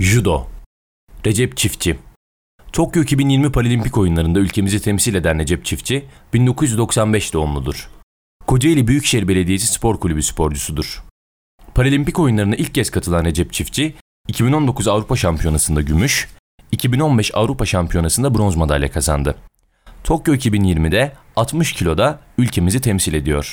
Judo Recep Çiftçi Tokyo 2020 Paralimpik oyunlarında ülkemizi temsil eden Recep Çiftçi, 1995 doğumludur. Kocaeli Büyükşehir Belediyesi Spor Kulübü sporcusudur. Paralimpik oyunlarına ilk kez katılan Recep Çiftçi, 2019 Avrupa Şampiyonası'nda gümüş, 2015 Avrupa Şampiyonası'nda bronz madalya kazandı. Tokyo 2020'de 60 kiloda ülkemizi temsil ediyor.